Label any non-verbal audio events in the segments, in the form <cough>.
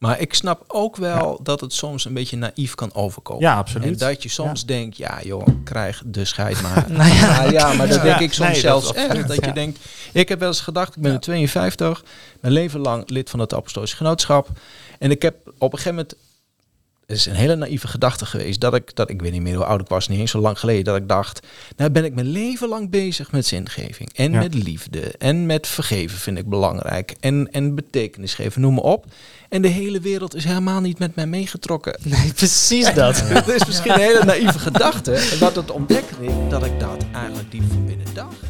Maar ik snap ook wel dat het soms een beetje naïef kan overkomen. Ja, absoluut. En dat je soms Ja. denkt, ja joh, krijg de scheid maar. <laughs> Nou ja, ja, ja, maar dat denk ik soms Nee, zelfs echt. Dat je denkt, ik heb wel eens gedacht, ik ben nu 52, mijn leven lang lid van het Apostolisch Genootschap. En ik heb op een gegeven moment, is een hele naïeve gedachte geweest, dat ik, dat ik weet niet meer hoe oud ik was, niet eens zo lang geleden, dat ik dacht, nou ben ik mijn leven lang bezig met zingeving. En Ja. met liefde. En met vergeven vind ik belangrijk. En, en betekenis geven, noem maar op. En de hele wereld is helemaal niet met mij meegetrokken. nee, precies dat. <laughs> Dat is misschien een hele naïeve gedachte. En wat het ontdekte ik dat ik dat eigenlijk diep van binnen dacht.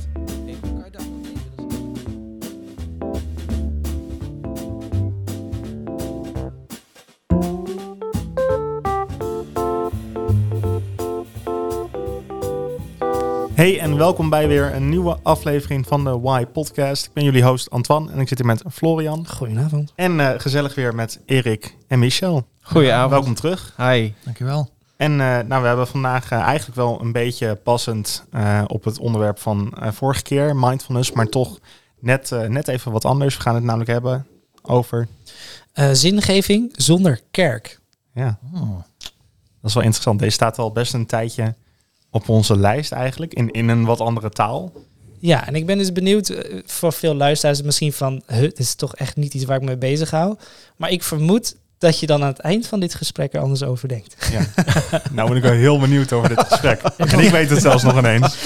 Hey en welkom bij weer een nieuwe aflevering van de Why Podcast. Ik ben jullie host Antoine en ik zit hier met Florian. Goedenavond. En eh, gezellig weer met Erik en Michel. Goedenavond. Welkom terug. Hi. Dankjewel. En eh, nou, we hebben vandaag eh, eigenlijk wel een beetje passend eh, op het onderwerp van vorige keer, mindfulness, maar toch net, net even wat anders. We gaan het namelijk hebben over, Eh, zingeving zonder kerk. ja, Oh. dat is wel interessant. Deze staat al best een tijdje op onze lijst eigenlijk, in, in een wat andere taal. Ja, en ik ben dus benieuwd, eh, voor veel luisteraars misschien van, huh, dit is toch echt niet iets waar ik mee bezig hou. Maar ik vermoed dat je dan aan het eind van dit gesprek er anders over denkt. Ja. <laughs> nou ben ik wel heel benieuwd over dit gesprek. <laughs> En ik weet het zelfs nog ineens.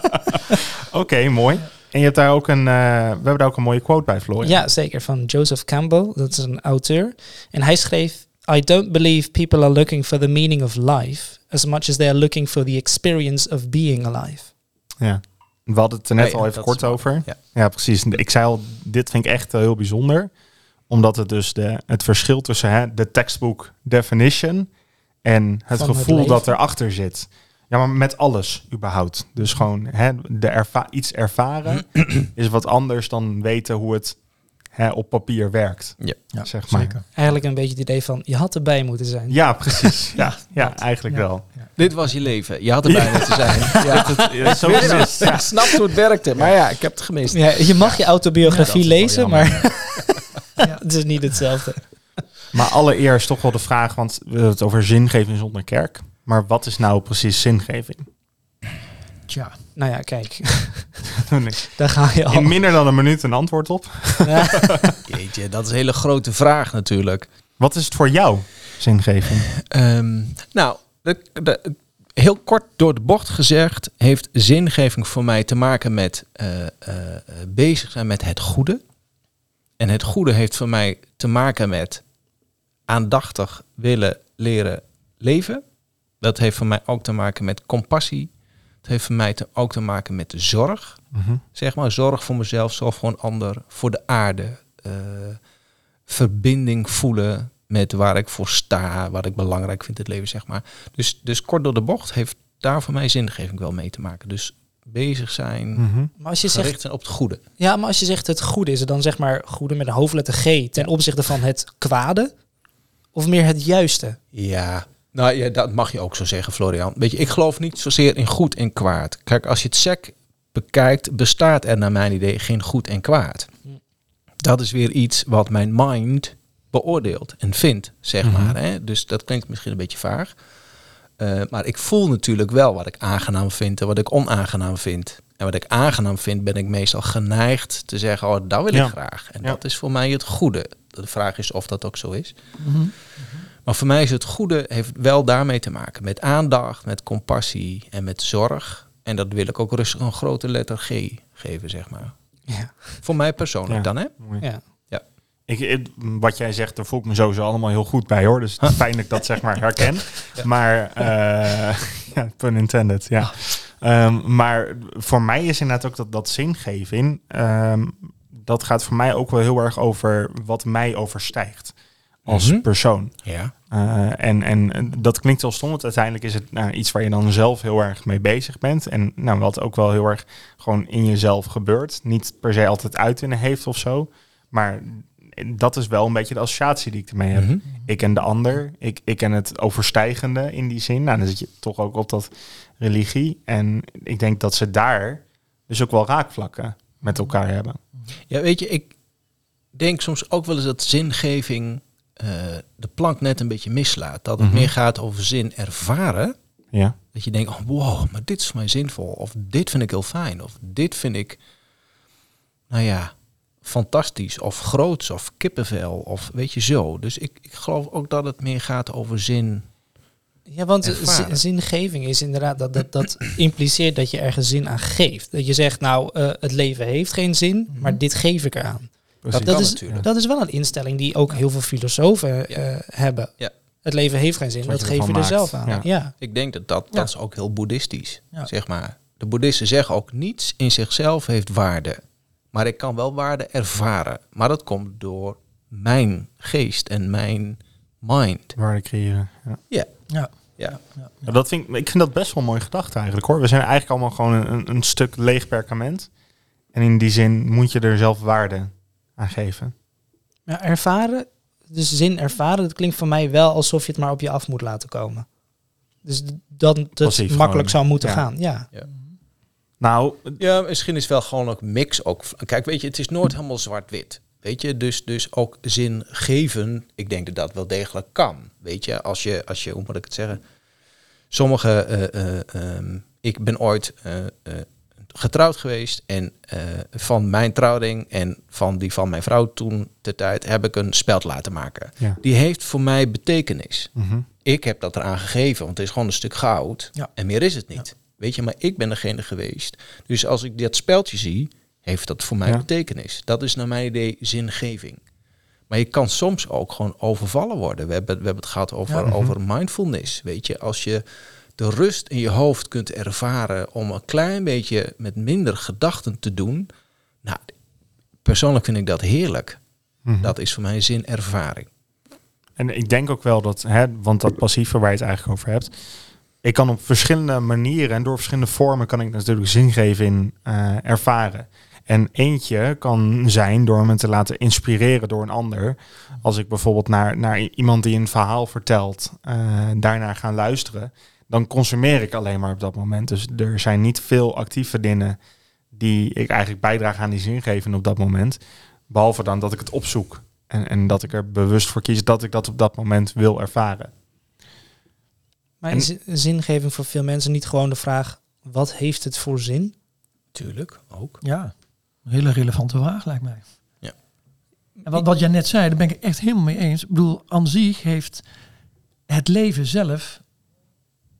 <laughs> Oké, mooi. En je hebt daar ook een, eh, we hebben daar ook een mooie quote bij, Florian. Ja, zeker, van Joseph Campbell, dat is een auteur. En hij schreef, I don't believe people are looking for the meaning of life as much as they are looking for the experience of being alive. Ja. We hadden het er net Oh ja, al even kort over. ja. Ja. precies. Ik zei al, dit vind ik echt eh, heel bijzonder. Omdat het dus de, het verschil tussen hè, de textbook definition en het Van het gevoel leven. dat erachter zit. Ja, maar met alles überhaupt. Dus gewoon hè, de erva iets ervaren <clears throat> is wat anders dan weten hoe het hè, op papier werkt. Ja. Ja, Zeg maar. zeker. Eigenlijk een beetje het idee van, je had erbij moeten zijn. Ja, precies. <laughs> Ja, ja eigenlijk Ja. wel. Dit was je leven. Je had erbij moeten zijn. <laughs> Ja. Ja, zo Ik is het. Ik snap hoe het werkte, maar ja, ik heb het gemist. Ja, je mag je autobiografie lezen, maar <laughs> het is niet hetzelfde. Maar allereerst toch wel de vraag, want we hebben het over zingeving zonder kerk. Maar wat is nou precies zingeving? Tja, Nou ja, kijk, <laughs> <laughs> daar ga je al. In minder dan een minuut een antwoord op. <laughs> Jeetje, dat is een hele grote vraag natuurlijk. Wat is het voor jou, zingeving? Ehm, nou, de, de- heel kort door de bocht gezegd, heeft zingeving voor mij te maken met eh, eh, bezig zijn met het goede. En het goede heeft voor mij te maken met aandachtig willen leren leven. Dat heeft voor mij ook te maken met compassie. Het heeft voor mij te, ook te maken met de zorg. Zeg maar, zorg voor mezelf, zorg voor een ander, voor de aarde. eh, verbinding voelen met waar ik voor sta, wat ik belangrijk vind in het leven, zeg maar. Dus, dus kort door de bocht heeft daar voor mij zingeving wel mee te maken. Dus bezig zijn, Mhm. Maar als je zegt, op het goede. ja, maar als je zegt het goede, is het dan zeg maar goede met een hoofdletter G ten opzichte van het kwade? Of meer het juiste? Ja, nou ja, dat mag je ook zo zeggen, Florian. Weet je, ik geloof niet zozeer in goed en kwaad. Kijk, als je het sec bekijkt, bestaat er naar mijn idee geen goed en kwaad. Dat is weer iets wat mijn mind beoordeelt en vindt, zeg Mhm. maar. Hè? Dus dat klinkt misschien een beetje vaag. Eh, maar ik voel natuurlijk wel wat ik aangenaam vind en wat ik onaangenaam vind. En wat ik aangenaam vind, ben ik meestal geneigd te zeggen, oh, dat wil Ja. ik graag. En Ja. dat is voor mij het goede. De vraag is of dat ook zo is. Maar voor mij is het goede heeft wel daarmee te maken. Met aandacht, met compassie en met zorg. En dat wil ik ook rustig een grote letter G geven, zeg maar. Ja. Voor mij persoonlijk Ja. dan, hè? Mooi. ja. Ik, ik- wat jij zegt, daar voel ik me sowieso allemaal heel goed bij hoor. Dus het is fijn dat ik dat zeg maar herken. <laughs> Maar, eh <laughs> ja, pun intended, ja. Ehm, maar voor mij is inderdaad ook dat, dat zingeving, ehm, dat gaat voor mij ook wel heel erg over wat mij overstijgt als Mhm. persoon. Ja. Eh, en, en dat klinkt wel stom, want uiteindelijk is het nou, iets waar je dan zelf heel erg mee bezig bent. En nou, wat ook wel heel erg gewoon in jezelf gebeurt. Niet per se altijd uitingen heeft of zo. Maar dat is wel een beetje de associatie die ik ermee heb. Mhm. Ik en de ander. Ik, ik en het overstijgende in die zin. Nou, dan zit je toch ook op dat religie. En ik denk dat ze daar dus ook wel raakvlakken met elkaar hebben. Ja, weet je, ik denk soms ook wel eens dat zingeving eh, de plank net een beetje mislaat. Dat het Mhm. meer gaat over zin ervaren. Ja. Dat je denkt, oh, wow, maar dit is voor mij zinvol. Of dit vind ik heel fijn. Of dit vind ik, nou ja, fantastisch. Of groots. Of kippenvel. Of weet je zo. Dus ik, ik geloof ook dat het meer gaat over zin. Ja, want Ervaren. zingeving is inderdaad dat, dat dat impliceert dat je ergens zin aan geeft. Dat je zegt, nou, eh, het leven heeft geen zin, maar dit geef ik eraan. Dat kan is, natuurlijk. dat is wel een instelling die ook heel veel filosofen eh, hebben. Ja. Het leven heeft geen zin, dat geef je er zelf aan. Ja. Ja. Ik denk dat dat, Ja. dat is ook heel boeddhistisch. Ja. Zeg maar. De boeddhisten zeggen ook niets in zichzelf heeft waarde. Maar ik kan wel waarde ervaren. Maar dat komt door mijn geest en mijn mind. Waarde creëren. Ja. Ja. Ja. Ja. Ja, dat vind ik, ik vind dat best wel een mooie gedachte eigenlijk hoor. We zijn eigenlijk allemaal gewoon een, een stuk leeg perkament. En in die zin moet je er zelf waarde aan geven. Ja, ervaren, dus zin ervaren, dat klinkt voor mij wel alsof je het maar op je af moet laten komen. Dus d- dan het Passief makkelijk gewoon. zou moeten Ja. gaan. Ja. Nou, Ja, misschien is wel gewoon ook mix. Ook. Kijk, weet je, het is nooit helemaal zwart-wit. Weet je, dus, dus ook zin geven. Ik denk dat dat wel degelijk kan. Weet je, als je, als je hoe moet ik het zeggen? Sommige, eh, eh, ehm, ik ben ooit eh, eh, getrouwd geweest en eh, van mijn trouwring en van die van mijn vrouw toen de tijd heb ik een speld laten maken. ja. Die heeft voor mij betekenis. Mhm. Ik heb dat eraan gegeven, want het is gewoon een stuk goud. Ja. En meer is het niet. Weet je, maar ik ben degene geweest. Dus als ik dat speldje zie, heeft dat voor mij betekenis. Dat is naar mijn idee zingeving. Maar je kan soms ook gewoon overvallen worden. We hebben, we hebben het gehad over. Mhm. over mindfulness. Weet je, als je de rust in je hoofd kunt ervaren om een klein beetje met minder gedachten te doen. Nou, persoonlijk vind ik dat heerlijk. Mhm. Dat is voor mij zinervaring. En ik denk ook wel dat, hè, want dat passieve waar je het eigenlijk over hebt, ik kan op verschillende manieren en door verschillende vormen kan ik natuurlijk zingeving eh, ervaren. En eentje kan zijn door me te laten inspireren door een ander. Als ik bijvoorbeeld naar, naar iemand die een verhaal vertelt, eh, daarnaar gaan luisteren, dan consumeer ik alleen maar op dat moment. Dus er zijn niet veel actieve dingen die ik eigenlijk bijdraag aan die zingeving op dat moment. Behalve dan dat ik het opzoek. En, en dat ik er bewust voor kies dat ik dat op dat moment wil ervaren. Maar En- is zingeving voor veel mensen niet gewoon de vraag, wat heeft het voor zin? Tuurlijk, ook. Ja, een hele relevante vraag lijkt mij. Ja. En wat, wat jij net zei, daar ben ik echt helemaal mee eens. Ik bedoel, aan zich heeft het leven zelf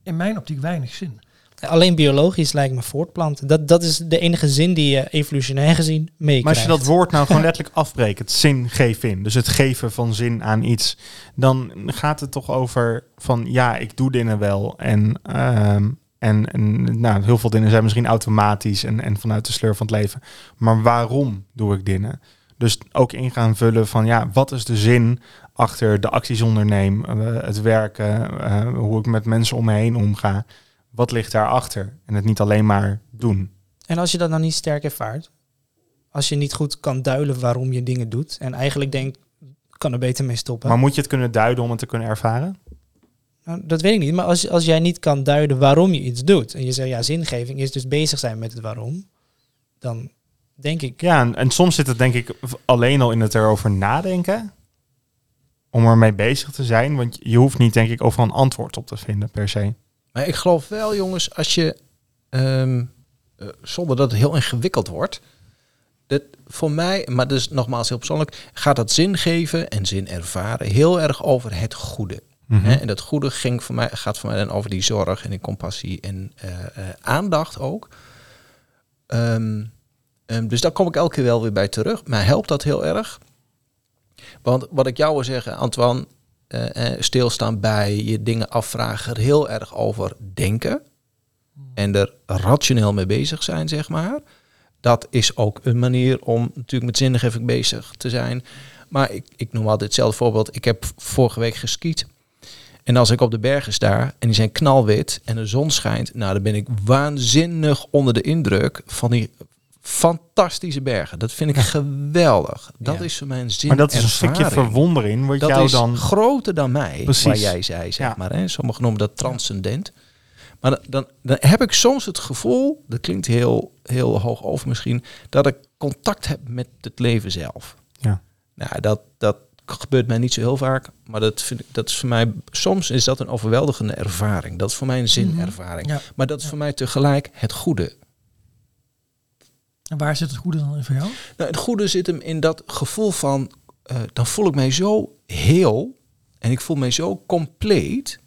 in mijn optiek weinig zin. Alleen biologisch lijkt me voortplanten. Dat, dat is de enige zin die je evolutionair gezien meekrijgt. Maar als je dat woord nou gewoon <laughs> letterlijk afbreekt, het zin geef in, dus het geven van zin aan iets, dan gaat het toch over van ja, ik doe dingen wel. En, ehm, en, en nou, heel veel dingen zijn misschien automatisch en, en vanuit de sleur van het leven. Maar waarom doe ik dingen? Dus ook in gaan vullen van ja, wat is de zin achter de acties onderneem, eh, het werken, eh, hoe ik met mensen om me heen omga. Wat ligt daarachter? En het niet alleen maar doen. En als je dat nou niet sterk ervaart, als je niet goed kan duiden waarom je dingen doet en eigenlijk denkt, kan er beter mee stoppen. Maar moet je het kunnen duiden om het te kunnen ervaren? Nou, dat weet ik niet, maar als, als jij niet kan duiden waarom je iets doet en je zegt, ja, zingeving is dus bezig zijn met het waarom, dan denk ik, Ja, en, en soms zit het denk ik alleen al in het erover nadenken. Om ermee bezig te zijn. Want je hoeft niet denk ik overal een antwoord op te vinden per se. Maar ik geloof wel, jongens, als je, eh, zonder dat het heel ingewikkeld wordt, dat voor mij, maar dus nogmaals heel persoonlijk, gaat dat zin geven en zin ervaren heel erg over het goede. Mhm. Hè? En dat goede ging voor mij, gaat voor mij dan over die zorg en die compassie en eh, eh, aandacht ook. Ehm, ehm, dus daar kom ik elke keer wel weer bij terug. Maar helpt dat heel erg? Want wat ik jou wil zeggen, Antoine, eh, eh, stilstaan bij je dingen afvragen, er heel erg over denken. En er rationeel mee bezig zijn, zeg maar. Dat is ook een manier om natuurlijk met zingeving bezig te zijn. Maar ik, ik noem altijd hetzelfde voorbeeld. Ik heb vorige week geskiet. En als ik op de bergen sta en die zijn knalwit en de zon schijnt, nou dan ben ik waanzinnig onder de indruk van die fantastische bergen. Dat vind ik geweldig. Dat Ja. is voor mij een zin. maar dat is een stukje verwondering. Wat Dat jou is dan. groter dan mij, Precies. waar jij zei, zeg Ja. maar. Hè? Sommigen noemen dat transcendent. Maar dan, dan, dan heb ik soms het gevoel, dat klinkt heel, heel hoog over misschien, dat ik contact heb met het leven zelf. Ja. Nou, dat, dat gebeurt mij niet zo heel vaak, maar dat, vind ik, dat is voor mij, soms is dat een overweldigende ervaring. Dat is voor mij een zinervaring. Ja. Maar dat is voor mij tegelijk het goede. En waar zit het goede dan in voor jou? Nou, het goede zit hem in dat gevoel van, eh, dan voel ik mij zo heel en ik voel mij zo compleet.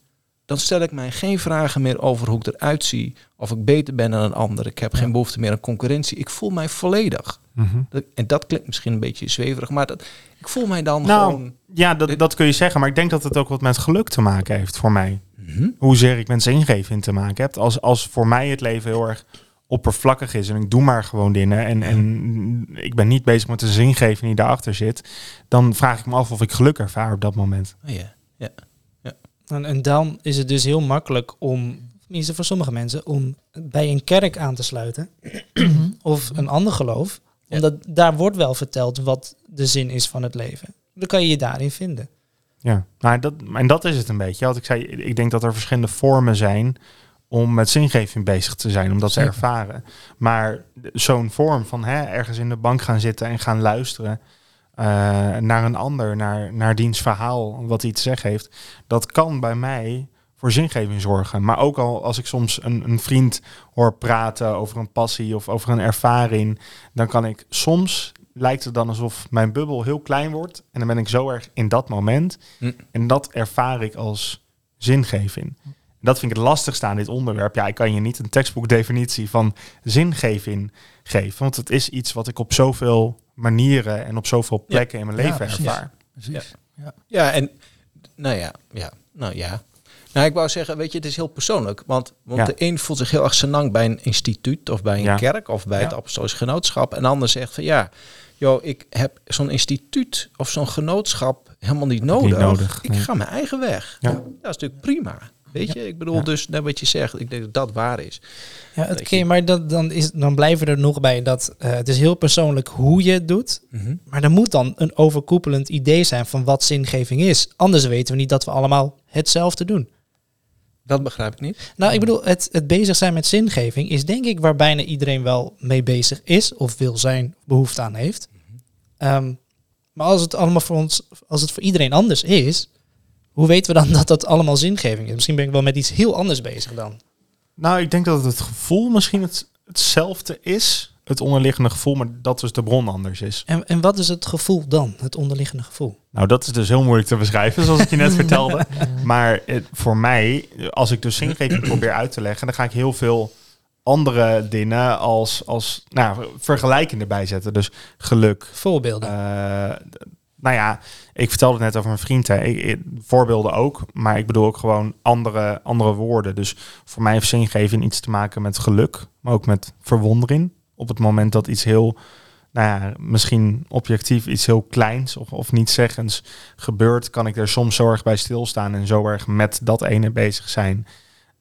Dan stel ik mij geen vragen meer over hoe ik eruit zie, of ik beter ben dan een ander. Ik heb geen behoefte meer aan concurrentie. Ik voel mij volledig. Mhm. Dat- En dat klinkt misschien een beetje zweverig, maar dat, ik voel mij dan Nou, gewoon... ja, dat, dat kun je zeggen. Maar ik denk dat het ook wat met geluk te maken heeft voor mij. Mhm. Hoezeer ik met zingeving te maken heb. Als, als voor mij het leven heel erg oppervlakkig is en ik doe maar gewoon dingen en, en ik ben niet bezig met de zingeving die daarachter zit, dan vraag ik me af of ik geluk ervaar op dat moment. Oh ja. En, en dan is het dus heel makkelijk om, tenminste voor sommige mensen, om bij een kerk aan te sluiten. of een ander geloof. Ja. Omdat daar wordt wel verteld wat de zin is van het leven. Dan kan je je daarin vinden. Ja, nou, dat, en dat is het een beetje. Wat ik zei, ik denk dat er verschillende vormen zijn om met zingeving bezig te zijn, om dat Zeker. te ervaren. Maar zo'n vorm van hè, ergens in de bank gaan zitten en gaan luisteren eh, naar een ander, naar, naar diens verhaal, wat hij te zeggen heeft, dat kan bij mij voor zingeving zorgen. Maar ook al als ik soms een, een vriend hoor praten over een passie of over een ervaring, dan kan ik soms lijkt het dan alsof mijn bubbel heel klein wordt en dan ben ik zo erg in dat moment Hm. en dat ervaar ik als zingeving. Dat vind ik het lastigste aan dit onderwerp. Ja, ik kan je niet een tekstboekdefinitie van zingeving geven, want het is iets wat ik op zoveel manieren en op zoveel plekken in mijn Ja, leven precies. ervaar. Precies. Ja, en nou ja, ja, nou ja. Nou, ik wou zeggen, weet je, het is heel persoonlijk. Want, want Ja. de een voelt zich heel erg senang bij een instituut of bij een Ja. kerk of bij het Ja. apostolisch genootschap. En de ander zegt van ja, joh, ik heb zo'n instituut of zo'n genootschap helemaal niet nodig. nodig, ik nee. ga mijn eigen weg. Ja. Dat is natuurlijk prima. Weet je, ik bedoel dus net wat je zegt. Ik denk dat dat waar is. Ja, oké, je. maar dat, dan, is, dan blijven we er nog bij dat eh, het is heel persoonlijk hoe je het doet. Maar er moet dan een overkoepelend idee zijn van wat zingeving is. Anders weten we niet dat we allemaal hetzelfde doen. Dat begrijp ik niet. Nou, ik bedoel, het, het bezig zijn met zingeving is denk ik waar bijna iedereen wel mee bezig is of wil zijn, behoefte aan heeft. Ehm, maar als het allemaal voor ons, als het voor iedereen anders is, hoe weten we dan dat dat allemaal zingeving is? Misschien ben ik wel met iets heel anders bezig dan. Nou, ik denk dat het gevoel misschien het, hetzelfde is, het onderliggende gevoel, maar dat dus de bron anders is. En, en wat is het gevoel dan, het onderliggende gevoel? Nou, dat is dus heel moeilijk te beschrijven, zoals ik je net <laughs> vertelde. Maar het, voor mij, als ik dus zingeving probeer uit te leggen, dan ga ik heel veel andere dingen als, als nou, vergelijkende erbij zetten. Dus geluk. Voorbeelden. eh, nou ja, ik vertelde het net over mijn vriend. Hè. Ik- voorbeelden ook, maar ik bedoel ook gewoon andere, andere woorden. Dus voor mij heeft zingeving iets te maken met geluk, maar ook met verwondering. Op het moment dat iets heel, nou ja, misschien objectief iets heel kleins of, of niet zeggens gebeurt, kan ik er soms zo erg bij stilstaan en zo erg met dat ene bezig zijn.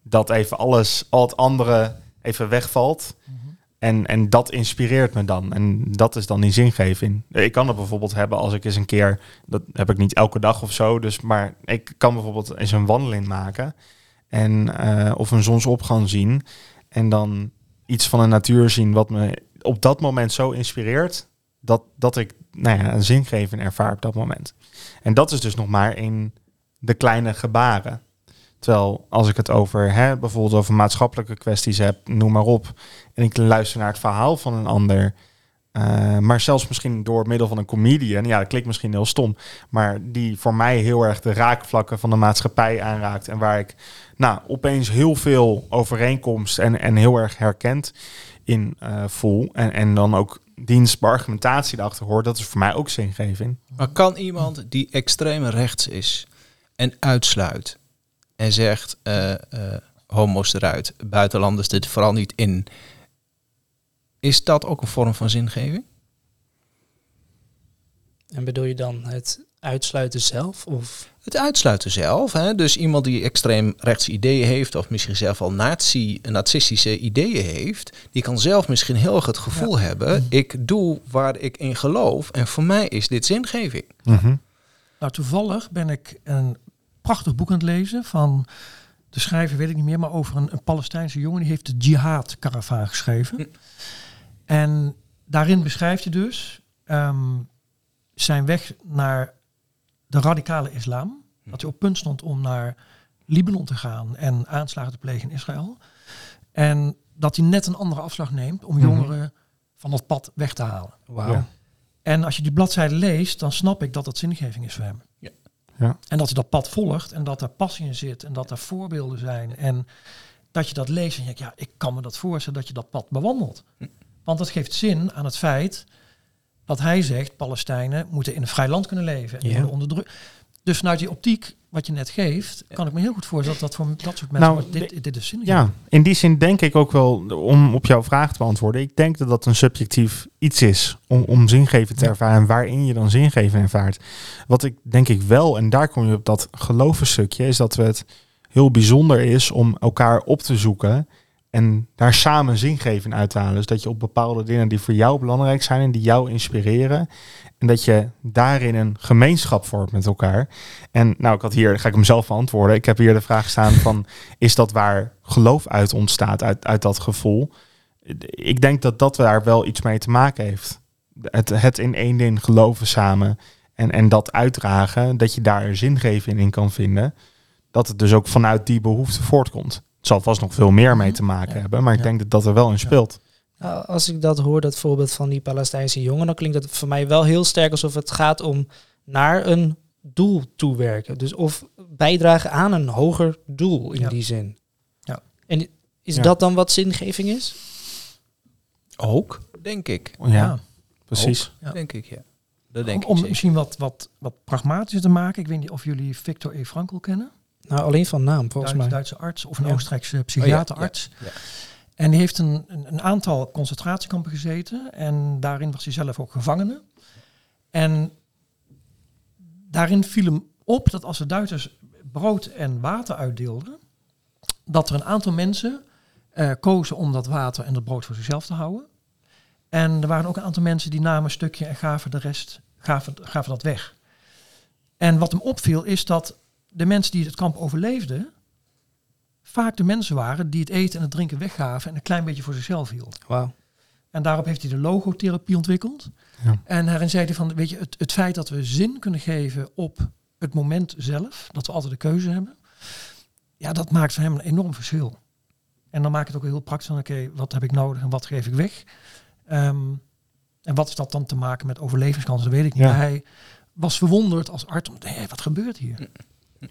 Dat even alles, al het andere even wegvalt. En, en dat inspireert me dan. En dat is dan die zingeving. Ik kan het bijvoorbeeld hebben als ik eens een keer, dat heb ik niet elke dag of zo, dus, maar ik kan bijvoorbeeld eens een wandeling maken. En, eh, of een zonsopgang zien. En dan iets van de natuur zien wat me op dat moment zo inspireert. Dat, dat ik nou ja, een zingeving ervaar op dat moment. En dat is dus nog maar in de kleine gebaren. Terwijl als ik het over hè, bijvoorbeeld over maatschappelijke kwesties heb, noem maar op. En ik luister naar het verhaal van een ander. eh, maar zelfs misschien door middel van een comedian. Ja, dat klinkt misschien heel stom. Maar die voor mij heel erg de raakvlakken van de maatschappij aanraakt. En waar ik nou, opeens heel veel overeenkomst en, en heel erg herkend in eh, voel. En, en dan ook dienst, argumentatie erachter hoor. Dat is voor mij ook zingeving. Maar kan iemand die extreem rechts is en uitsluit en zegt eh, eh, homo's eruit, buitenlanders dit vooral niet in, is dat ook een vorm van zingeving? En bedoel je dan het uitsluiten zelf? Of? Het uitsluiten zelf, hè? dus iemand die extreem rechts ideeën heeft, of misschien zelf al nazi, nazistische ideeën heeft, die kan zelf misschien heel erg het gevoel hebben, ik doe waar ik in geloof en voor mij is dit zingeving. Nou, toevallig ben ik een prachtig boek aan het lezen van de schrijver, weet ik niet meer, maar over een, een Palestijnse jongen. Die heeft de Jihad-karavaan geschreven. En daarin beschrijft hij dus ehm, zijn weg naar de radicale islam. Dat hij op punt stond om naar Libanon te gaan en aanslagen te plegen in Israël. En dat hij net een andere afslag neemt om Mhm. jongeren van dat pad weg te halen. Wauw. Ja. En als je die bladzijde leest, dan snap ik dat dat zingeving is voor hem. Ja. En dat hij dat pad volgt en dat er passie in zit en dat er voorbeelden zijn. En dat je dat leest en je denkt, ja, ik kan me dat voorstellen dat je dat pad bewandelt. Hm. Want dat geeft zin aan het feit dat hij zegt, Palestijnen moeten in een vrij land kunnen leven. En Ja. onder druk. Dus vanuit die optiek wat je net geeft, kan ik me heel goed voorstellen dat dat voor dat soort mensen, Nou, dit, dit is zin. Ja, in die zin denk ik ook wel, om op jouw vraag te beantwoorden, ik denk dat dat een subjectief iets is om, om zingeving te ervaren en waarin je dan zingeving ervaart. Wat ik denk ik wel, en daar kom je op dat gelovenstukje, is dat het heel bijzonder is om elkaar op te zoeken en daar samen zingeving uit te halen. Dus dat je op bepaalde dingen die voor jou belangrijk zijn en die jou inspireren, en dat je daarin een gemeenschap vormt met elkaar. En nou, ik had hier, ga ik hem zelf beantwoorden. Ik heb hier de vraag staan van, <laughs> is dat waar geloof uit ontstaat, uit, uit dat gevoel? Ik denk dat dat daar wel iets mee te maken heeft. Het, het in één ding geloven samen en, en dat uitdragen, dat je daar zingeving in kan vinden. Dat het dus ook vanuit die behoefte voortkomt. Het zal vast nog veel meer mee te maken Ja. hebben, maar ik Ja. denk dat dat er wel in speelt. Nou, als ik dat hoor, dat voorbeeld van die Palestijnse jongen, dan klinkt dat voor mij wel heel sterk alsof het gaat om naar een doel toewerken. Dus of bijdragen aan een hoger doel in Ja. die zin. Ja. En is Ja. dat dan wat zingeving is? Ook, denk ik. Ja, precies. Ja. Denk ik, ja. Dat denk om, om ik zeker. misschien wat, wat, wat pragmatischer te maken. Ik weet niet of jullie Victor E. Frankl kennen. Nou, alleen van naam, volgens mij. Duitse arts of een Ja. Oostenrijkse psychiaterarts. ja, ja. En die heeft een, een, een aantal concentratiekampen gezeten. En daarin was hij zelf ook gevangene. En daarin viel hem op dat als de Duitsers brood en water uitdeelden, dat er een aantal mensen eh, kozen om dat water en dat brood voor zichzelf te houden. En er waren ook een aantal mensen die namen een stukje en gaven de rest, gaven, gaven dat weg. En wat hem opviel is dat de mensen die het kamp overleefden, vaak de mensen waren die het eten en het drinken weggaven en een klein beetje voor zichzelf hielden. Wauw. En daarop heeft hij de logotherapie ontwikkeld. Ja. En daarin zei hij van, weet je, het, het feit dat we zin kunnen geven op het moment zelf, dat we altijd de keuze hebben, ja, dat maakt voor hem een enorm verschil. En dan maakt het ook heel praktisch van, oké, wat heb ik nodig en wat geef ik weg? Ehm, en wat is dat dan te maken met overlevingskansen, dat weet ik niet. Ja. Maar hij was verwonderd als arts, om, hey, wat gebeurt hier?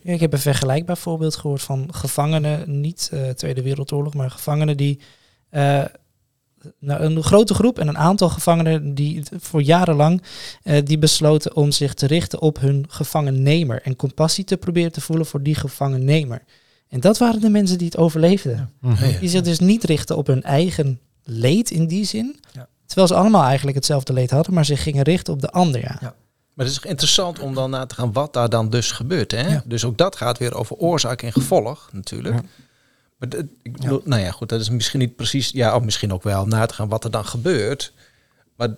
Ja, ik heb een vergelijkbaar voorbeeld gehoord van gevangenen, niet eh, Tweede Wereldoorlog, maar gevangenen die. eh, nou, een grote groep en een aantal gevangenen die voor jarenlang eh, die besloten om zich te richten op hun gevangennemer en compassie te proberen te voelen voor die gevangennemer. En dat waren de mensen die het overleefden. Ja. Mhm. Die zich dus niet richten op hun eigen leed in die zin. Ja. Terwijl ze allemaal eigenlijk hetzelfde leed hadden, maar zich gingen richten op de ander. Ja. Maar het is interessant om dan na te gaan wat daar dan dus gebeurt. Hè? Ja. Dus ook dat gaat weer over oorzaak en gevolg natuurlijk. Ja. Maar dat- ik bedoel, nou ja, goed, dat is misschien niet precies, ja, of misschien ook wel na te gaan wat er dan gebeurt. Maar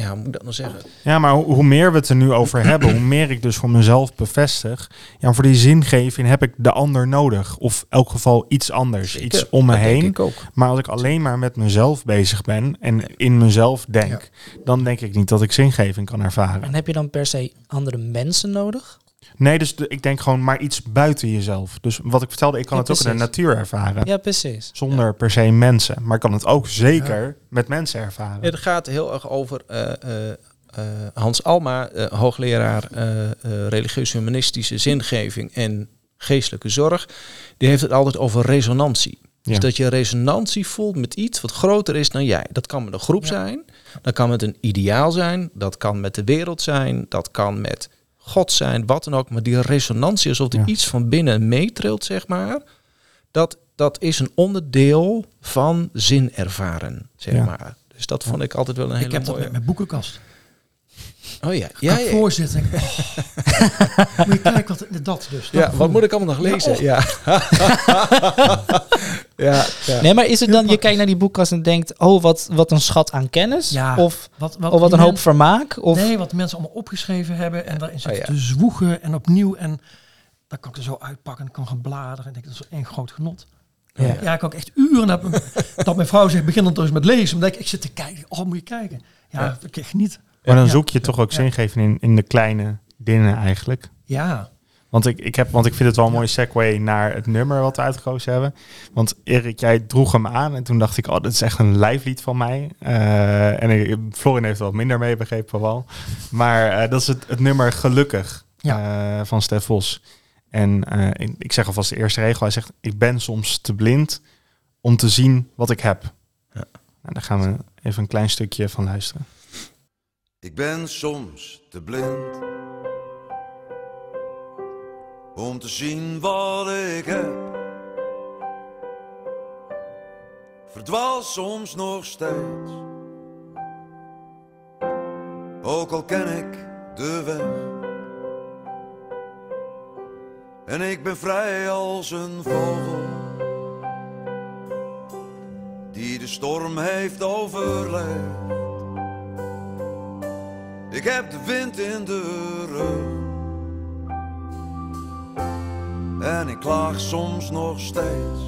ja, hoe moet ik dat nou zeggen? Ja, maar hoe, hoe meer we het er nu over <clears throat> hebben, hoe meer ik dus voor mezelf bevestig. Ja, voor die zingeving heb ik de ander nodig. Of in elk geval iets anders. Zeker, iets om me heen. Ik ook. Maar als ik alleen maar met mezelf bezig ben en in mezelf denk, dan denk ik niet dat ik zingeving kan ervaren. En heb je dan per se andere mensen nodig? Nee, dus de- ik denk gewoon maar iets buiten jezelf. Dus wat ik vertelde, ik kan Ja, het ook in de natuur ervaren. Ja, precies. Zonder per se mensen. Maar ik kan het ook zeker met mensen ervaren. Het gaat heel erg over eh, eh, eh, Hans Alma, eh, hoogleraar eh, eh, religieuze humanistische zingeving en geestelijke zorg. Die heeft het altijd over resonantie. Dus dat je resonantie voelt met iets wat groter is dan jij. Dat kan met een groep Ja. zijn, dat kan met een ideaal zijn, dat kan met de wereld zijn, dat kan met God zijn, wat dan ook. Maar die resonantie, alsof er Ja. iets van binnen meetrilt, zeg maar. Dat, dat is een onderdeel van zin ervaren, zeg Ja. maar. Dus dat vond ik altijd wel een hele Ik heb dat mooie... met mijn boekenkast. Oh ja, Ja, ja, ik ja. voorzit. Denk ik, <laughs> oh. Moet je kijken wat dat dus. dat Ja, wat moet ik allemaal nog lezen? oh. Ja. <laughs> ja, ja. Nee, maar is het dan, je kijkt naar die boekkast en denkt, oh, wat, wat een schat aan kennis? Ja. Of, Wat, of wat een hoop men- vermaak? Of, Nee, wat mensen allemaal opgeschreven hebben en daarin zitten Oh, ja. te zwoegen en opnieuw. En dan kan ik er zo uitpakken en kan gaan bladeren. En denk, dat is één groot genot. Ja. Ja, ik kan ook echt uren dat, mijn- <laughs> dat mijn vrouw zegt, begin dan toch eens met lezen. Omdat ik, ik zit te kijken, oh moet je kijken. Ja, Ja. ik geniet. Maar dan zoek je toch ook zingeving in, in de kleine dingen eigenlijk. Ja, Want ik, ik heb, want ik vind het wel een mooie segue naar het nummer wat we uitgekozen hebben. Want Erik, jij droeg hem aan en toen dacht ik, oh, dit is echt een lijflied van mij. Eh, en ik, Florin heeft er wat minder mee begrepen wel. Maar eh, dat is het, het nummer Gelukkig eh, van Stef Vos. En ik, ik zeg alvast de eerste regel. Hij zegt, ik ben soms te blind om te zien wat ik heb. Ja. Nou, daar gaan we even een klein stukje van luisteren. Ik ben soms te blind om te zien wat ik heb. Verdwaal soms nog steeds, ook al ken ik de weg. En ik ben vrij als een vogel die de storm heeft overleefd. Ik heb de wind in de rug. En ik klaag soms nog steeds.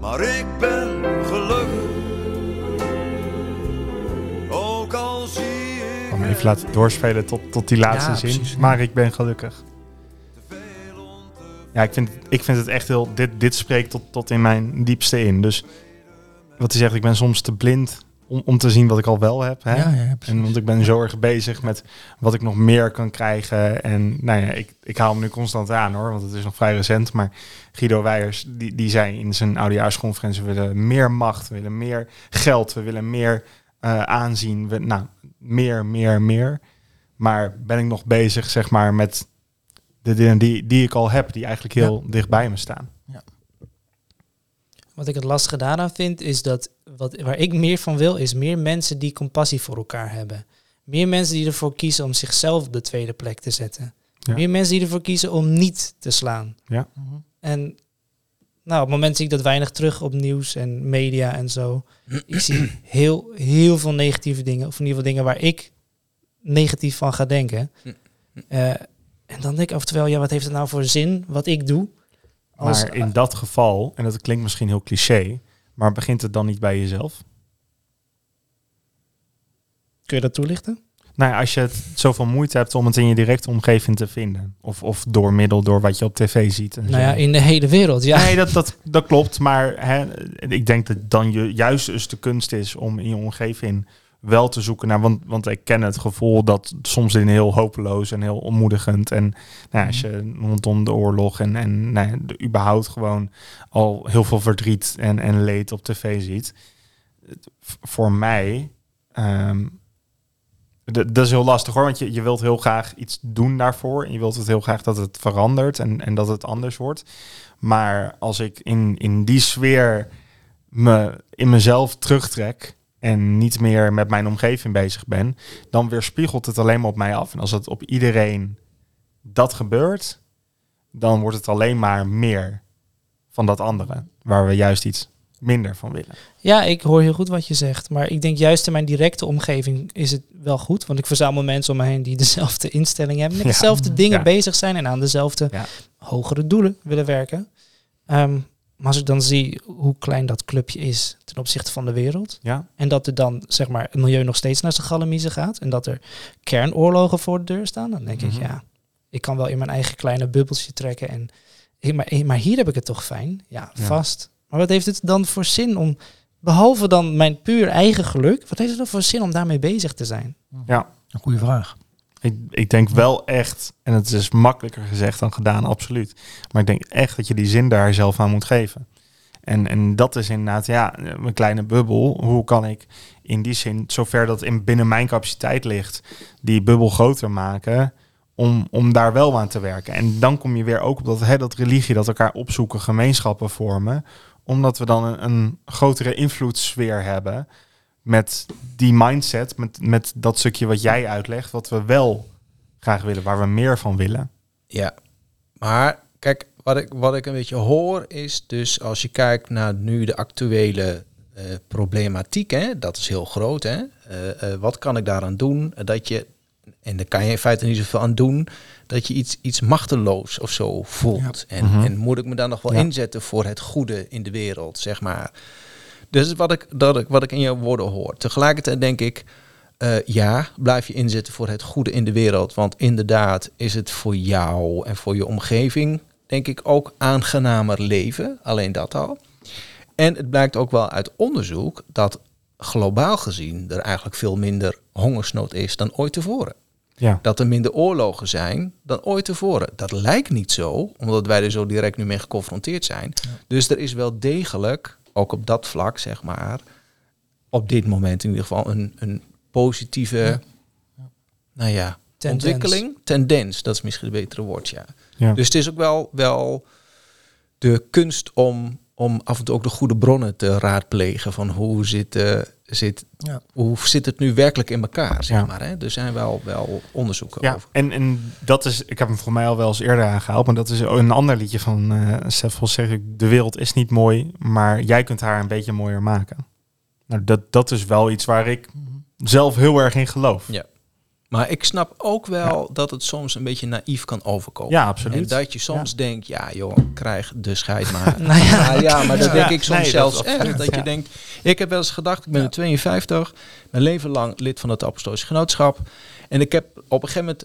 Maar ik ben gelukkig. Ook al zie ik. Ik kan hem even laten doorspelen tot, tot die laatste Ja, zin. precies. Maar ik ben gelukkig. Ja, ik vind, ik vind het echt heel... Dit, dit spreekt tot, tot in mijn diepste in. Dus wat hij zegt, ik ben soms te blind om, om te zien wat ik al wel heb. Hè? ja, ja, precies. En want ik ben zo erg bezig met wat ik nog meer kan krijgen. En nou ja, ik, ik haal hem nu constant aan hoor, want het is nog vrij recent. Maar Guido Weijers, die, die zei in zijn oudejaarsconferentie... we willen meer macht, we willen meer geld, we willen meer eh, aanzien. We, nou, meer, meer, meer. Maar ben ik nog bezig, zeg maar, met de dingen die, die ik al heb... die eigenlijk heel dicht bij me staan. Wat ik het lastige daaraan vind, is dat wat, waar ik meer van wil, is meer mensen die compassie voor elkaar hebben. Meer mensen die ervoor kiezen om zichzelf op de tweede plek te zetten. Ja. Meer mensen die ervoor kiezen om niet te slaan. Ja. En nou, op het moment zie ik dat weinig terug op nieuws en media en zo. Ik zie heel, heel veel negatieve dingen. Of in ieder geval dingen waar ik negatief van ga denken. Eh, en dan denk ik oftewel, ja, wat heeft het nou voor zin wat ik doe? Als, Maar in dat geval, en dat klinkt misschien heel cliché... maar begint het dan niet bij jezelf? kun je dat toelichten? Nou ja, als je het zoveel moeite hebt om het in je directe omgeving te vinden. Of, of door middel door wat je op tv ziet. En Nou ja, in de hele wereld, ja. Nee, dat, dat, dat klopt. Maar hè, ik denk dat dan je, juist dus de kunst is om in je omgeving wel te zoeken naar. Want, want ik ken het gevoel dat soms dingen heel hopeloos en heel ontmoedigend. En nou, ja, als je rondom de oorlog en, en nou, ja, de, überhaupt gewoon al heel veel verdriet en, en leed op tv ziet. Voor mij. d- dat is heel lastig hoor, want je, je wilt heel graag iets doen daarvoor. En je wilt het heel graag dat het verandert en, en dat het anders wordt. Maar als ik in, in die sfeer me in mezelf terugtrek en niet meer met mijn omgeving bezig ben, dan weerspiegelt het alleen maar op mij af. En als het op iedereen dat gebeurt, dan wordt het alleen maar meer van dat andere, waar we juist iets minder van willen. Ja, ik hoor heel goed wat je zegt. Maar ik denk juist in mijn directe omgeving is het wel goed. Want ik verzamel mensen om me heen die <laughs> dezelfde instelling hebben. Met Ja. dezelfde dingen Ja. bezig zijn en aan dezelfde Ja. hogere doelen willen werken. Ehm, maar als ik dan zie hoe klein dat clubje is ten opzichte van de wereld. Ja, En dat er dan zeg maar het milieu nog steeds naar zijn galamiezen gaat. En dat er kernoorlogen voor de deur staan. Dan denk Mhm. ik, ja, ik kan wel in mijn eigen kleine bubbeltje trekken. En, maar, maar hier heb ik het toch fijn? Ja, Ja. vast. Maar wat heeft het dan voor zin om, behalve dan mijn puur eigen geluk, wat heeft het dan voor zin om daarmee bezig te zijn? ja. Een goede vraag. Ik, ik denk wel echt, en het is makkelijker gezegd dan gedaan, absoluut. Maar ik denk echt dat je die zin daar zelf aan moet geven. En, en dat is inderdaad, ja, een kleine bubbel. Hoe kan ik in die zin, zover dat in binnen mijn capaciteit ligt, die bubbel groter maken om, om daar wel aan te werken. En dan kom je weer ook op dat, hè, dat religie, dat elkaar opzoeken, gemeenschappen vormen. Omdat we dan een, een grotere invloedssfeer hebben met die mindset, met, met dat stukje wat jij uitlegt, wat we wel graag willen, waar we meer van willen. Ja, maar kijk, wat ik, wat ik een beetje hoor is dus als je kijkt naar nu de actuele eh, problematiek, hè, dat is heel groot. Hè? Eh, eh, wat kan ik daaraan doen? Dat je, en daar kan je in feite niet zoveel aan doen, dat je iets, iets machteloos of zo voelt. En, Mhm. en moet ik me dan nog wel Ja. inzetten voor het goede in de wereld, zeg maar. Dus wat ik, dat ik, wat ik in jouw woorden hoor. Tegelijkertijd denk ik, eh, ja, blijf je inzetten voor het goede in de wereld. Want inderdaad is het voor jou en voor je omgeving, denk ik, ook aangenamer leven. Alleen dat al. En het blijkt ook wel uit onderzoek dat globaal gezien er eigenlijk veel minder hongersnood is dan ooit tevoren. Ja. Dat er minder oorlogen zijn dan ooit tevoren. Dat lijkt niet zo, omdat wij er zo direct nu mee geconfronteerd zijn. Dus er is wel degelijk, ook op dat vlak, zeg maar, op dit moment in ieder geval, een, een positieve, nou ja, Tendens. ontwikkeling. Tendens, dat is misschien een betere woord, ja. Ja. Dus het is ook wel, wel de kunst om, om af en toe ook de goede bronnen te raadplegen van hoe zit, eh, zit, Ja. hoe zit het nu werkelijk in elkaar, zeg Ja. maar. Hè? Er zijn wel, wel onderzoeken Ja, over. en, en dat is, ik heb hem voor mij al wel eens eerder aangehaald, maar dat is een ander liedje van eh Seth Vos zeg ik, de wereld is niet mooi, maar jij kunt haar een beetje mooier maken. Nou, dat, dat is wel iets waar ik zelf heel erg in geloof. Ja. Maar ik snap ook wel dat het soms een beetje naïef kan overkomen. Ja, absoluut. En dat je soms denkt, ja joh, krijg de scheid maar. <laughs> Nou ja. ja, ja, maar dat denk ik soms Nee, zelfs echt. Dat je denkt, ik heb wel eens gedacht, ik ben Ja. nu 52, mijn leven lang lid van het Apostolisch Genootschap. En ik heb op een gegeven moment,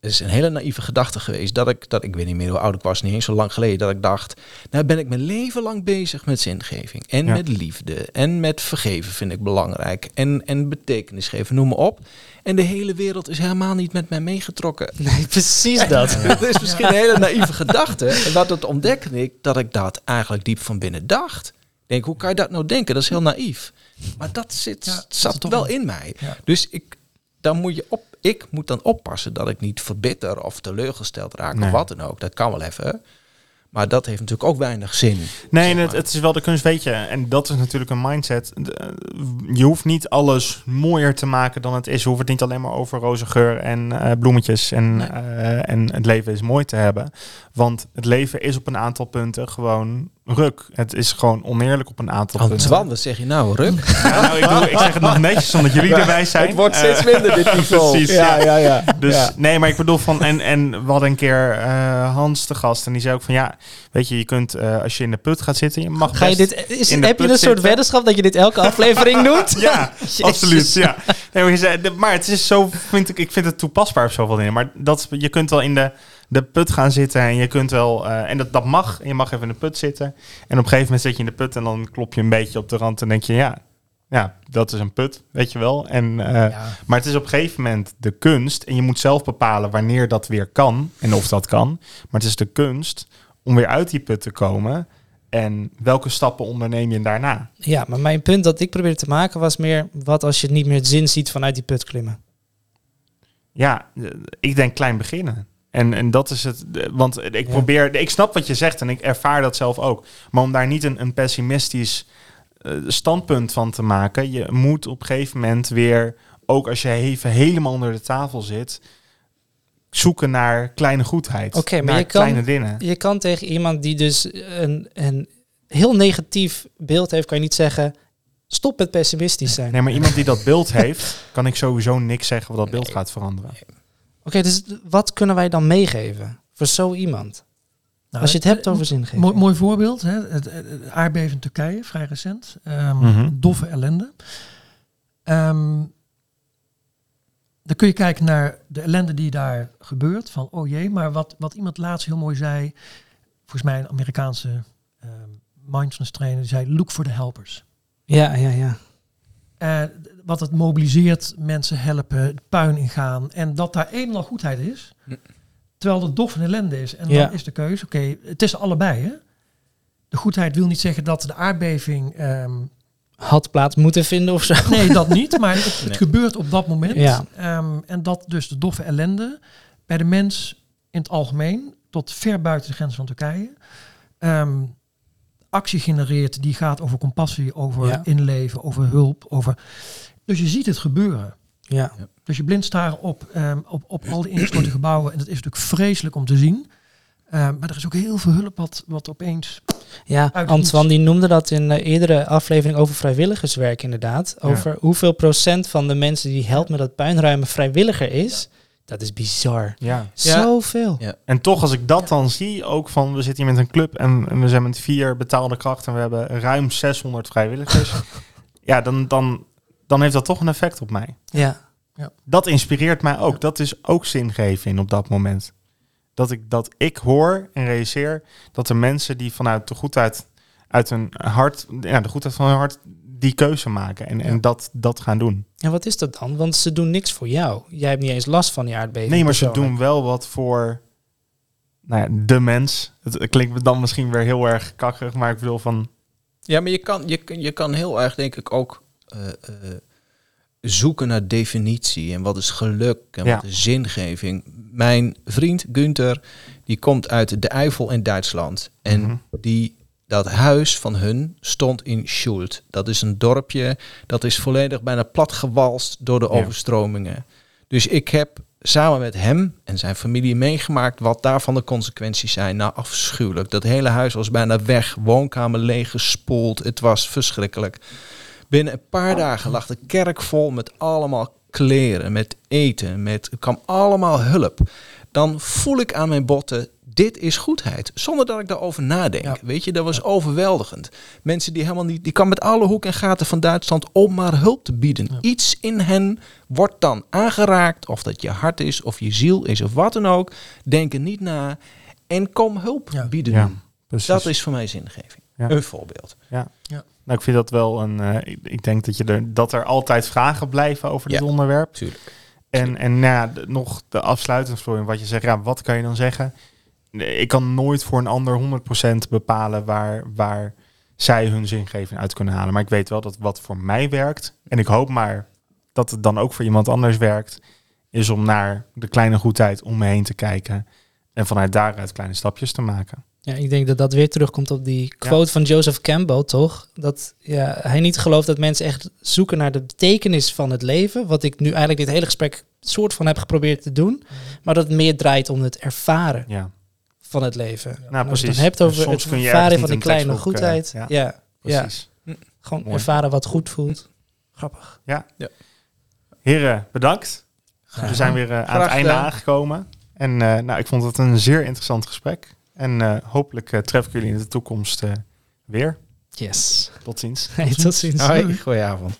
het is een hele naïeve gedachte geweest, dat ik, dat ik weet niet meer hoe oud ik was, niet eens zo lang geleden, dat ik dacht, nou ben ik mijn leven lang bezig met zingeving. En met liefde. En met vergeven vind ik belangrijk. En, en betekenis geven, noem maar op. En de hele wereld is helemaal niet met mij meegetrokken. <laughs> Nee, precies dat. <laughs> Dat is misschien een hele naïeve gedachte. En wat het ontdekte ik, dat ik dat eigenlijk diep van binnen dacht. Ik denk, hoe kan je dat nou denken? Dat is heel naïef. Maar dat zit, Ja, dat zat wel wel. in mij. Ja. Dus ik, dan moet je op, ik moet dan oppassen dat ik niet verbitter of teleurgesteld raak Nee. of wat dan ook. Dat kan wel even. Maar dat heeft natuurlijk ook weinig zin. Nee, zeg het, het is wel de kunst, weet je. En dat is natuurlijk een mindset. Je hoeft niet alles mooier te maken dan het is. Je hoeft het niet alleen maar over roze geur en eh, bloemetjes en, Nee. eh, en het leven is mooi te hebben. Want het leven is op een aantal punten gewoon ruk. Het is gewoon oneerlijk op een aantal punten. Antoine, wat zeg je nou, Ruk? Ja, nou, ik, doe, ik zeg het nog netjes omdat jullie erbij zijn. Het wordt steeds Eh, minder, dit <laughs> niveau. Precies, ja. ja, ja. Dus Ja. nee, maar ik bedoel van en en we hadden een keer eh, Hans te gast en die zei ook van ja, weet je, je kunt eh, als je in de put gaat zitten, je mag Ga je dit, is, in de heb je een soort weddenschap dat je dit elke <laughs> aflevering doet? Ja, <laughs> absoluut. Ja. Nee, maar, je zei, de- maar het is zo, vind ik, ik vind het toepasbaar op zoveel dingen. Maar dat, je kunt wel in de, de put gaan zitten en je kunt wel, eh, en dat, dat mag. Je mag even in de put zitten. En op een gegeven moment zit je in de put en dan klop je een beetje op de rand en denk je, ja, ja, dat is een put, weet je wel. En, eh, Ja. Maar het is op een gegeven moment de kunst en je moet zelf bepalen wanneer dat weer kan en of dat kan. Maar het is de kunst om weer uit die put te komen. En welke stappen onderneem je daarna? Ja, maar mijn punt dat ik probeerde te maken was meer... wat als je niet meer het zin ziet vanuit die put klimmen? Ja, eh, ik denk klein beginnen. En, en dat is het. eh, Want ik probeer. Ik snap wat je zegt en ik ervaar dat zelf ook. Maar om daar niet een, een pessimistisch eh, standpunt van te maken. Je moet op een gegeven moment weer. Ook als je even helemaal onder de tafel zit. Zoeken naar kleine goedheid. Oké, maar je kan- kleine dingen. Je kan tegen iemand die dus een, een heel negatief beeld heeft... kan je niet zeggen, stop met pessimistisch zijn. Nee, maar iemand die dat beeld heeft, kan ik sowieso niks zeggen wat dat beeld gaat veranderen. Oké, dus wat kunnen wij dan meegeven voor zo iemand? Nou, Als je het hebt over zingeving. Mooi, mooi voorbeeld, hè? Het, het, het aardbeving in Turkije, vrij recent. Ehm, Mhm. Doffe ellende. Ehm, dan kun je kijken naar de ellende die daar gebeurt. Van, oh jee, maar wat, wat iemand laatst heel mooi zei... Volgens mij een Amerikaanse ehm, mindfulness trainer... Die zei, look for the helpers. Ja, ja, ja. En wat het mobiliseert, mensen helpen, het puin ingaan. En dat daar eenmaal goedheid is. Terwijl het dof en ellende is. En Ja. dan is de keuze, oké, het is allebei. Hè? De goedheid wil niet zeggen dat de aardbeving... ehm, Had plaats moeten vinden of zo. nee, dat niet. Maar het, <laughs> het Nee. gebeurt op dat moment. Ja. Ehm, en dat dus de doffe ellende bij de mens in het algemeen... tot ver buiten de grenzen van Turkije... ehm, actie genereert die gaat over compassie, over Ja. inleven, over hulp. Over... Dus je ziet het gebeuren. Ja. Dus je blind staren op, ehm, op, op al die ingestorte gebouwen. En dat is natuurlijk vreselijk om te zien. Ehm, maar er is ook heel veel hulp wat, wat opeens... Ja, Antoine die noemde dat in een eerdere aflevering over vrijwilligerswerk inderdaad. Ja. Over hoeveel procent van de mensen die helpt met dat puinruimen vrijwilliger is. Dat is bizar. Ja. Zoveel. Ja. En toch, als ik dat dan zie, ook van we zitten hier met een club en, en we zijn met vier betaalde krachten en we hebben ruim 600 vrijwilligers. <laughs> ja, dan, dan dan heeft dat toch een effect op mij. Ja. Dat inspireert mij ook. Dat is ook zingeving op dat moment. Dat ik, dat ik hoor en realiseer dat de mensen die vanuit de goedheid uit hun hart, ja, de goedheid van hun hart, die keuze maken en, en dat, dat gaan doen. En wat is dat dan? Want ze doen niks voor jou. Jij hebt niet eens last van die aardbeving. Nee, maar ze doen wel wat voor nou ja, de mens. Het klinkt dan misschien weer heel erg kakkerig, maar ik bedoel van... Ja, maar je kan, je, kan- je kan heel erg, denk ik, ook zoeken naar definitie. En wat is geluk en Ja. wat is zingeving. Mijn vriend Günther, die komt uit de Eifel in Duitsland. En Mhm. die, dat huis van hun stond in Schuld. Dat is een dorpje, dat is volledig bijna platgewalst door de Ja. overstromingen. Dus ik heb samen met hem en zijn familie meegemaakt wat daarvan de consequenties zijn. Nou, afschuwelijk. Dat hele huis was bijna weg, woonkamer leeggespoeld. Het was verschrikkelijk. Binnen een paar dagen lag de kerk vol met allemaal kleren, met eten, met er kwam allemaal hulp. Dan voel ik aan mijn botten, dit is goedheid. Zonder dat ik daarover nadenk. Ja. Weet je, dat was overweldigend. Mensen die helemaal niet, die kan met alle hoek en gaten van Duitsland om maar hulp te bieden. Iets in hen wordt dan aangeraakt, of dat je hart is, of je ziel is, of wat dan ook. Denk er niet na en kom hulp Ja. bieden. Dat is voor mij zingeving. Ja. Een voorbeeld. Nou, ik vind dat wel een... eh, ik, ik denk dat, je er, dat er altijd vragen blijven over dit Ja. onderwerp. Tuurlijk. En, en nou ja, de- nog de wat je zegt, ja, wat kan je dan zeggen? Ik kan nooit voor een ander 100% bepalen waar, waar zij hun zingeving uit kunnen halen. Maar ik weet wel dat wat voor mij werkt, en ik hoop maar dat het dan ook voor iemand anders werkt, is om naar de kleine goedheid om me heen te kijken en vanuit daaruit kleine stapjes te maken. Ja, ik denk dat dat weer terugkomt op die quote van Joseph Campbell, toch? Dat ja, hij niet gelooft dat mensen echt zoeken naar de betekenis van het leven. Wat ik nu eigenlijk dit hele gesprek soort van heb geprobeerd te doen. Maar dat het meer draait om het ervaren Ja, van het leven. nou je precies. het hebt over Soms het kun je ervaren van die kleine eh, goedheid. ja, ja, ja, precies. gewoon Mooi. ervaren wat goed voelt. Grappig. Heren, bedankt. We zijn weer eh, aan het einde aangekomen. En eh, nou, ik vond het een zeer interessant gesprek. En eh, hopelijk eh, tref ik jullie in de toekomst eh, weer. Yes. Tot ziens. <laughs> Hey, tot ziens. Hoi, goedenavond.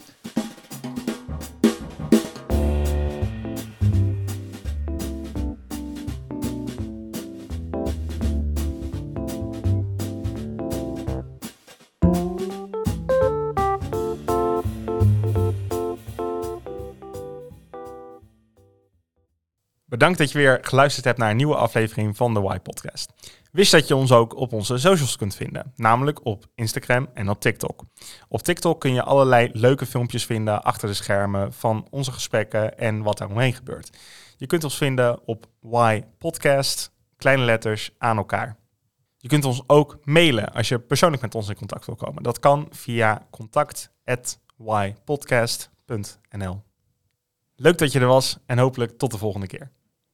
Bedankt dat je weer geluisterd hebt naar een nieuwe aflevering van de Y Podcast. Wist dat je ons ook op onze socials kunt vinden, namelijk op Instagram en op TikTok. Op TikTok kun je allerlei leuke filmpjes vinden achter de schermen van onze gesprekken en wat daar omheen gebeurt. Je kunt ons vinden op Y Podcast, kleine letters aan elkaar. Je kunt ons ook mailen als je persoonlijk met ons in contact wil komen. Dat kan via contact@ypodcast.nl. Leuk dat je er was en hopelijk tot de volgende keer.